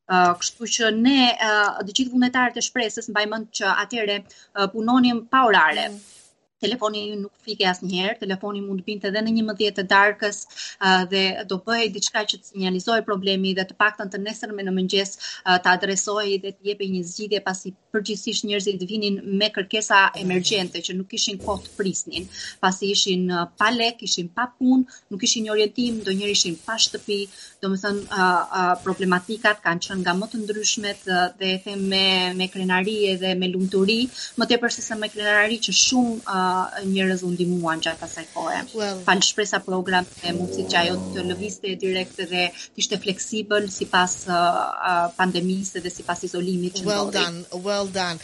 Uh, kështu që ne uh, dhe gjithë vullnetarët e Shpresës mbaj mend që atëherë uh, punonim pa orare. Mm. telefoni nuk fikej asnjëherë, telefoni mund të binte edhe në njëmbëdhjetë të darkës dhe do bëhej diçka që të sinjalizohej problemi dhe të paktën të nesërmen në mëngjes të adresohej dhe të jepej një zgjidhje pasi përgjithësisht njerëzit vinin me kërkesa emergjente që nuk kishin kohë të prisnin pasi ishin pa lek, ishin pa punë, nuk kishin një orientim, ndonjëherë ishin pa shtëpi, domethënë uh, uh, problematikat kanë qenë nga më të ndryshmet uh, dhe e them me, me krenari edhe me lumturi, më tepër sesa me krenari që shumë uh, njerëz u ndihmuan gjatë asaj kohë. Well. Falë Shpresa Programme, mundësisë që ajo të lëvizte direkt dhe të ishte fleksibël sipas uh, uh, pandemisë dhe sipas izolimit që well ndodhi. Well done, well done.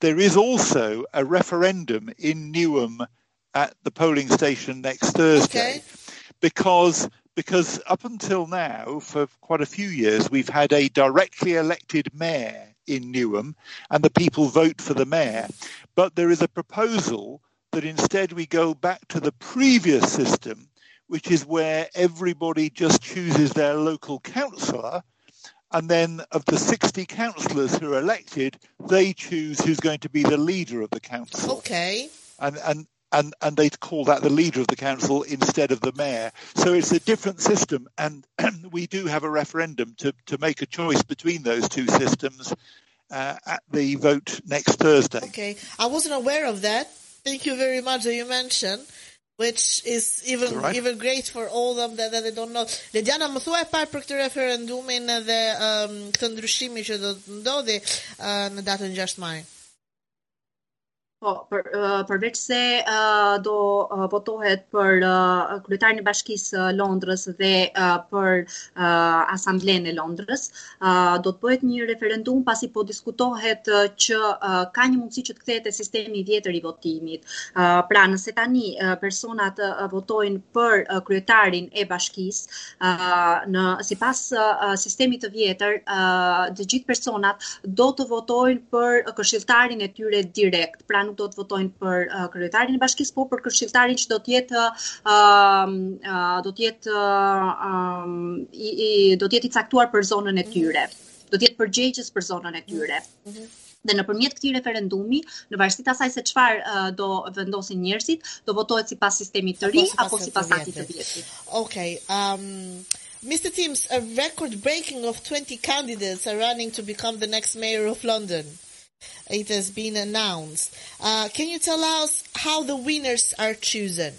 There is also a referendum in Newham at the polling station next Thursday because because up until now, for quite a few years, we've had a directly elected mayor in Newham, and the people vote for the mayor. But there is a proposal that instead we go back to the previous system, which is where everybody just chooses their local councillor. And then, of the 60 councillors who are elected, they choose who's going to be the leader of the council. Okay. And, and and, and they'd call that the leader of the council instead of the mayor. So it's a different system, and, we do have a referendum to, to make a choice between those two systems uh, at the vote next Thursday. Okay, I wasn't aware of that. Thank you very much that you mentioned. Which is even right. even great for all them that, that they don't know. Lediana, më thuaj pak për këtë referendumin dhe um, këtë ndryshimin që do të ndodhë uh, në datën 6 maj. Po, për, përveç se do votohet për kryetarin e bashkisë së Londrës dhe për asamblenë e Londrës, do të bëhet një referendum pasi po diskutohet që ka një mundësi që të kthehet sistemi i vjetër i votimit. Pra, nëse tani personat votojnë për kryetarin e bashkisë, në sipas uh, sistemit të vjetër, uh, të gjithë personat do të votojnë për këshilltarin e tyre direkt. Pra nuk do të votojnë për uh, kryetarin e bashkisë, por për këshilltarin që do të jetë uh, do të jetë uh, um, i, i do të jetë i caktuar për zonën e tyre. Do të jetë përgjegjës për zonën e tyre. dhe nëpërmjet këtij referendumi, në varësi të asaj se çfarë uh, do vendosin njerëzit, do votohet sipas sistemit të ri apo sipas atij të vjetrit. Okej. Okay, um ehm, Mr. Timms, a record breaking of 20 candidates are running to become the next mayor of London. It has been announced. Uh, can you tell us how the winners are chosen?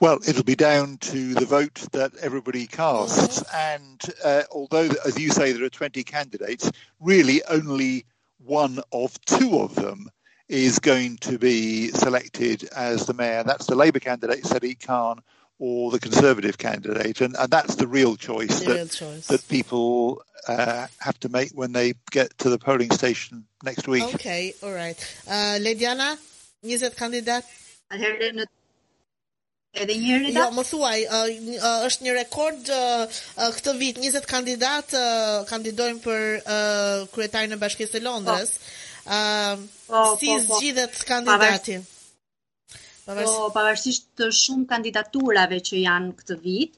Well, it'll be down to the vote that everybody casts. Mm-hmm. And uh, although, as you say, there are 20 candidates, really only one of two of them is going to be selected as the mayor. That's the Labour candidate, Sadiq Khan, or the Conservative candidate, and, and that's the real choice, the that, real choice. that people uh, have to make when they get to the polling station next week. Okay, all right. Uh, Lediana, 20 kandidatë. Atëherë le në Edhe një herë Jo, më thuaj, uh, uh, është një rekord uh, këtë vit 20 kandidatë uh, kandidojnë për uh, kryetarin e Bashkisë së Londrës. Po. Ëm po, uh, po, si po, po. zgjidhet kandidati? Pavarësisht... Po, pavarësisht shumë kandidaturave që janë këtë vit,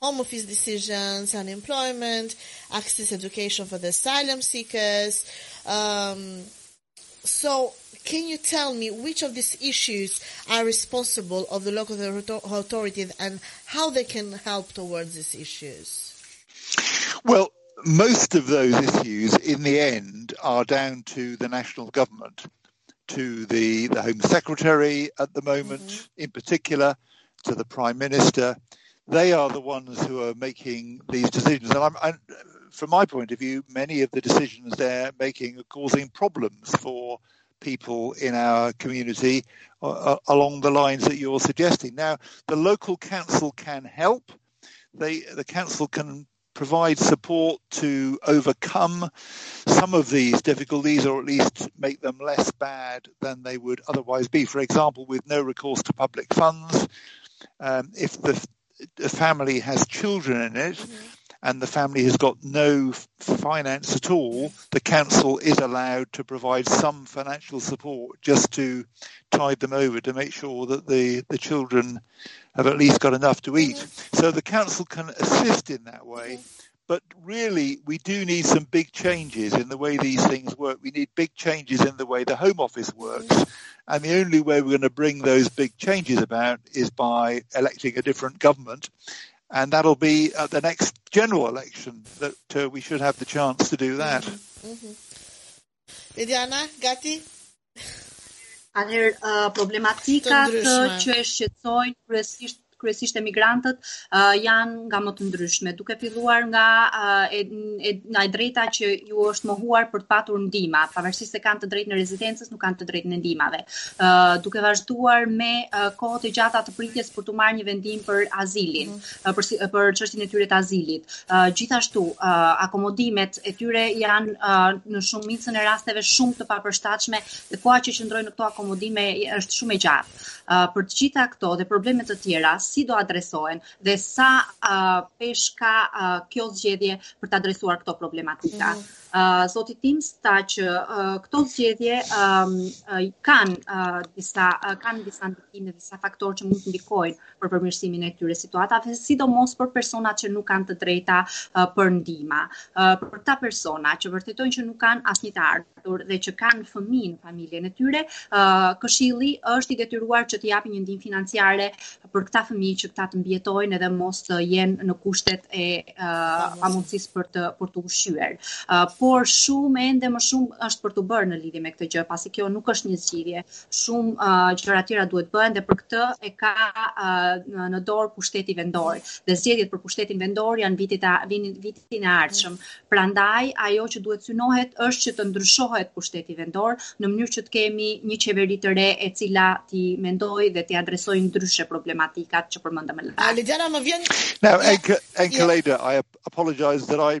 home office decisions, unemployment, access education for the asylum seekers. Um, so can you tell me which of these issues are responsible of the local authorities and how they can help towards these issues? Well, most of those issues, in the end, are down to the national government, to the, the Home Secretary at the moment, mm-hmm. in particular, to the Prime Minister. They are the ones who are making these decisions. And I'm, I'm, from my point of view, many of the decisions they're making are causing problems for people in our community uh, along the lines that you're suggesting. Now, the local council can help. They, the council can provide support to overcome some of these difficulties or at least make them less bad than they would otherwise be. For example, with no recourse to public funds, um, if the, the, family has children in it, mm-hmm and the family has got no finance at all, the council is allowed to provide some financial support just to tide them over to make sure that the, the children have at least got enough to eat. So the council can assist in that way. But really, we do need some big changes in the way these things work. We need big changes in the way the Home Office works. And the only way we're going to bring those big changes about is by electing a different government. And that'll be at the next general election that uh, we should have the chance to do that. Mm-hmm. Lediana, gati? Atëherë uh, problematikat që e shqetësojnë kryesisht kryesisht emigrantët uh, janë nga më të ndryshme, duke filluar nga uh, e, e, nga e drejta që ju është mohuar për të patur ndihma, pavarësisht se kanë të drejtën e rezidencës, nuk kanë të drejtën e ndihmave. Uh, duke vazhduar me uh, kohët e gjata të pritjes për të marrë një vendim për azilin. Mm -hmm. për për çështjen e tyre të azilit. Gjithashtu, akomodimet e tyre janë në shumicën e rasteve shumë të papërshtatshme dhe koha që qëndrojnë në këto akomodime është shumë e gjatë. Për të gjitha këto dhe probleme të tjera, si do adresohen dhe sa peshë ka kjo zgjedhje për të adresuar këto problematika. Mm -hmm. Uh, zoti Timms tha që uh, këto zgjedhje um, uh, kanë uh, disa uh, kanë disa ndikime, disa faktorë që mund të ndikojnë për përmirësimin e këtyre situatave, sidomos për personat që nuk kanë të drejta uh, për ndihma. Uh, për këta persona që vërtetojnë që nuk kanë asnjë të ardhur dhe që kanë fëmijë në familjen e tyre, uh, këshilli është i detyruar që të japë një ndihmë financiare për këta fëmijë që këta të mbijetojnë edhe mos të jenë në kushtet e uh, pamundësisë për t'u për t'u ushqyer. Uh, por shumë ende më shumë është për t'u bërë në lidhje me këtë gjë, pasi kjo nuk është një zgjidhje. shumë uh, gjëra tjera duhet bëhen dhe për këtë e ka uh, në dorë pushteti vendor. Dhe zgjedhjet për pushtetin vendor janë vitit a, vinin vitin e ardhshëm. Prandaj ajo që duhet synohet është që të ndryshohet pushteti vendor në mënyrë që të kemi një qeveri të re e cila t'i mendojë dhe t'i adresojë ndryshe problematikat që përmendëm më lart. Lidjana më vjen. Now, Enk Enkeleda, I apologize that I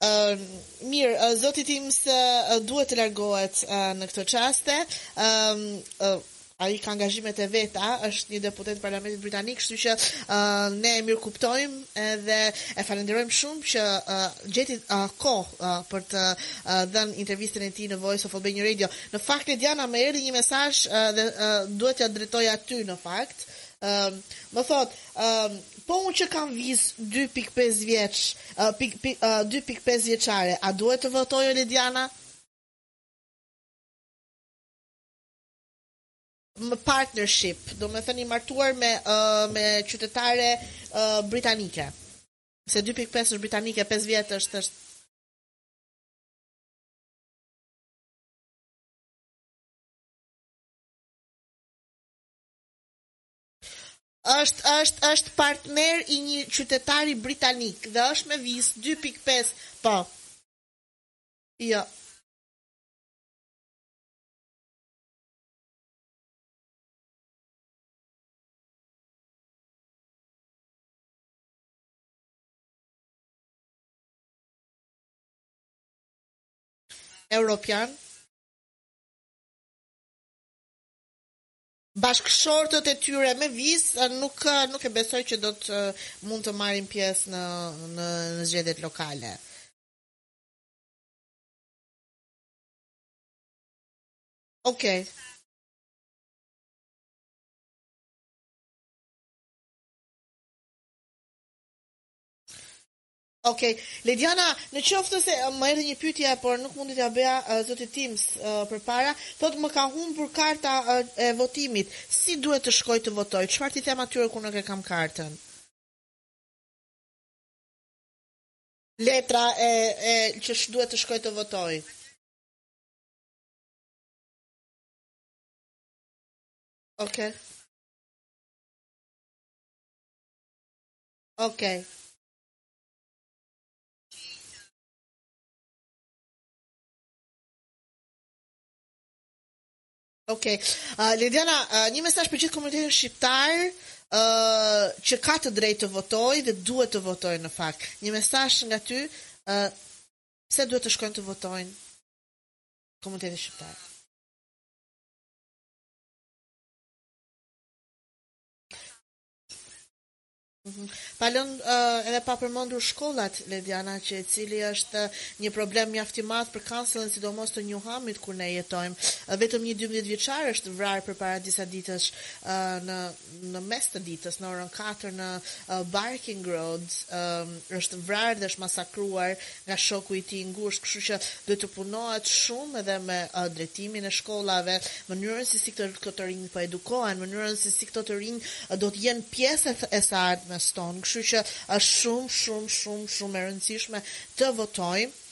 Mirë, zoti Timms duhet të largohet në këto çaste. Ëm ai ka angazhimet e veta, është një deputet i Parlamentit Britanik, kështu që uh, ne e mirëkuptojmë edhe e falenderojmë shumë që uh, gjeti uh, kohë uh, për të uh, dhënë intervistën e tij në Voice of Albania Radio. Në fakt Lediana më erdhi një mesazh uh, dhe uh, duhet t'ia drejtoj asaj në fakt. Uh, më thotë Po unë që kam vizë dy pikë pesë vjeç, pikë pikë dy pikë pesë vjeçare, a duhet të votoj o Lediana? Me partnership, domethënë i martuar me me qytetare britanike. Se dy pikë pesë është britanike, pesë vjet është është Është është është partner i një qytetari britanik dhe është me vizë 2.5. Po. Jo. Europian. Bashkëshortët e tyre me vizë nuk nuk e besoj që do të mund të marrin pjesë në në në zgjedhjet lokale. Okej. Ok. Lediana, në qoftë se, më erdhi një pyetje, por nuk mundi t'ja bëja zotit Tims përpara, thotë më ka humbur karta e votimit. Si duhet të shkoj të votoj? Çfarë t'i them atyre kur nuk e kam kartën? Letra e e që duhet të shkoj të votoj. Ok. Ok. Okej. Okay. Uh, Lediana, uh, një mesazh për gjithë komunitetin shqiptar uh, që ka të drejtë të votojë dhe duhet të votojë në fakt. Një mesazh nga ty, uh, pse duhet të shkojnë të votojnë komuniteti shqiptar? Pa lënë edhe pa përmendur shkollat, Lediana, që e cila është një problem mjaft i madh për kancellin sidomos të Njuhamit ku ne jetojmë. Vetëm një dymbëdhjetë vjeçar është vrarë përpara disa ditësh në në mes të ditës, në orën katër në Barking Road është vrarë dhe është masakruar nga shoku i tij i ngushtë, kështu që duhet të punohet shumë edhe me drejtimin e shkollave, mënyrën se si këto të rinj po edukohen, mënyrën se si këto të rinj do të jenë pjesë e e së ardhmes tonë, kështu që është shumë, shumë, shumë, shumë e rëndësishme të votojmë,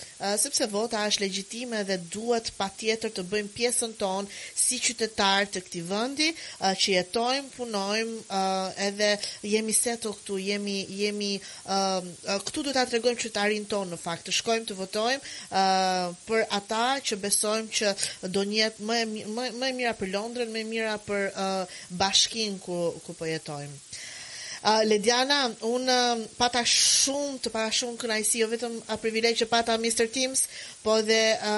sepse vota është legjitime dhe duhet patjetër të bëjmë pjesën tonë si qytetarë të këtij vendi, që jetojmë, punojmë edhe jemi settle këtu, jemi, jemi Ë këtu duhet ta tregojmë qytetarinë tonë në fakt të shkojmë të votojmë ë për ata që besojmë që do të jetë më e më më e mira për Londrën, më e mira për ë bashkinë ku ku po jetojmë. Ë Lediana, unë pata shumë të pata shumë kënaqësi, jo vetëm privilegj që pata Mister Tims, po edhe ë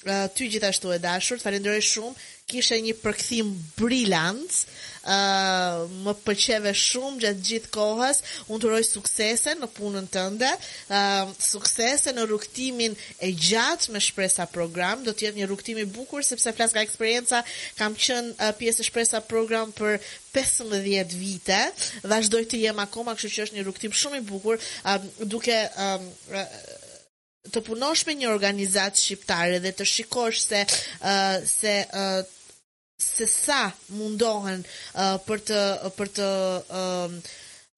Ty gjithashtu e dashur, të falenderoj shumë, kishe një përkthim brilant, më pëlqeve shumë gjatë gjithë kohës, unë të uroj suksese në punën tënde, suksese në rrugëtimin e gjatë me Shpresa Program, do të jetë një rrugëtim i bukur sepse flas nga eksperienca, kam qenë pjesë e Shpresa Program për pesëmbëdhjetë vite, vazhdoj të jem akoma, kështu që është një rrugëtim shumë i bukur, duke të punosh me një organizatë shqiptare dhe të shikosh se uh, se uh, se sa mundohen uh, për të për të uh,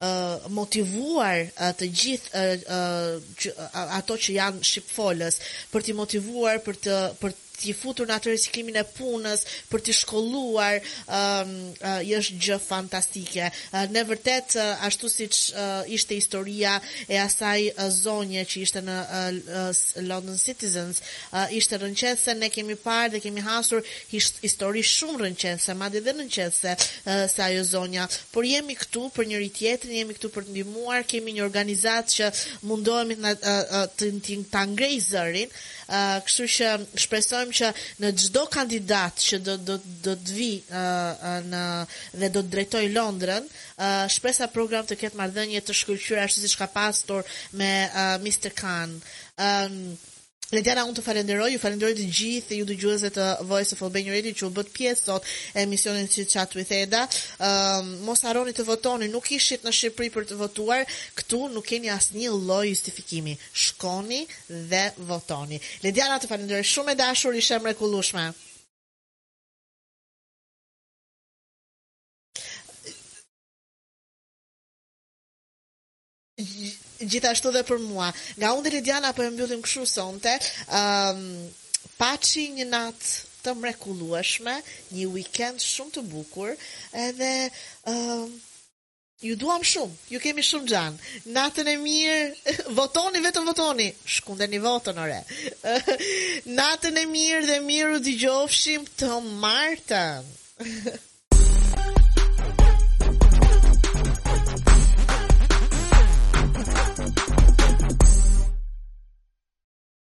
uh, motivuar uh, të gjithë uh, uh, që, uh, ato që janë shqipfolës për t'i motivuar për të për t'i futur në atë riciklimin e punës për t'i shkolluar është gjë fantastike ne vërtet ashtu siç ishte historia e asaj zonje që ishte në London Citizens ishte rrënqethëse ne kemi parë dhe kemi hasur histori shumë rrënqethëse madje edhe rrënqethëse se ajo zonja por jemi këtu për njëri tjetrin jemi këtu për të ndihmuar kemi një organizatë që mundohemi të ta ngrejmë zërin Kështu që shpresojmë që në çdo kandidat që do do të vijë ë në dhe do të drejtojë Londrën, ë Shpresa Program të ketë marrëdhënie të shkëlqyera ashtu siç ka pasur me Mister Khan. Ë Lediana unë të falenderoj, ju falenderoj të gjithë ju dëgjuesve të Voice of Albania Radio që u bët pjesë sot e emisionit Chit Chat with Eda. Ë um, mos harroni të votoni, nuk ishit në Shqipëri për të votuar, këtu nuk keni asnjë lloj justifikimi. Shkoni dhe votoni. Lediana të falenderoj shumë e dashur ishe e mrekullushme. gjithashtu dhe për mua. Nga unë dhe Lediana po e mbyllim kështu sonte. Ëm um, paçi një natë të mrekullueshme, një weekend shumë të bukur, edhe ëm um, Ju duam shumë, ju kemi shumë xhan. Natën e mirë Votoni vetëm votoni Shkundeni votën ore Natën e mirë dhe mirë u dëgjofshim të martën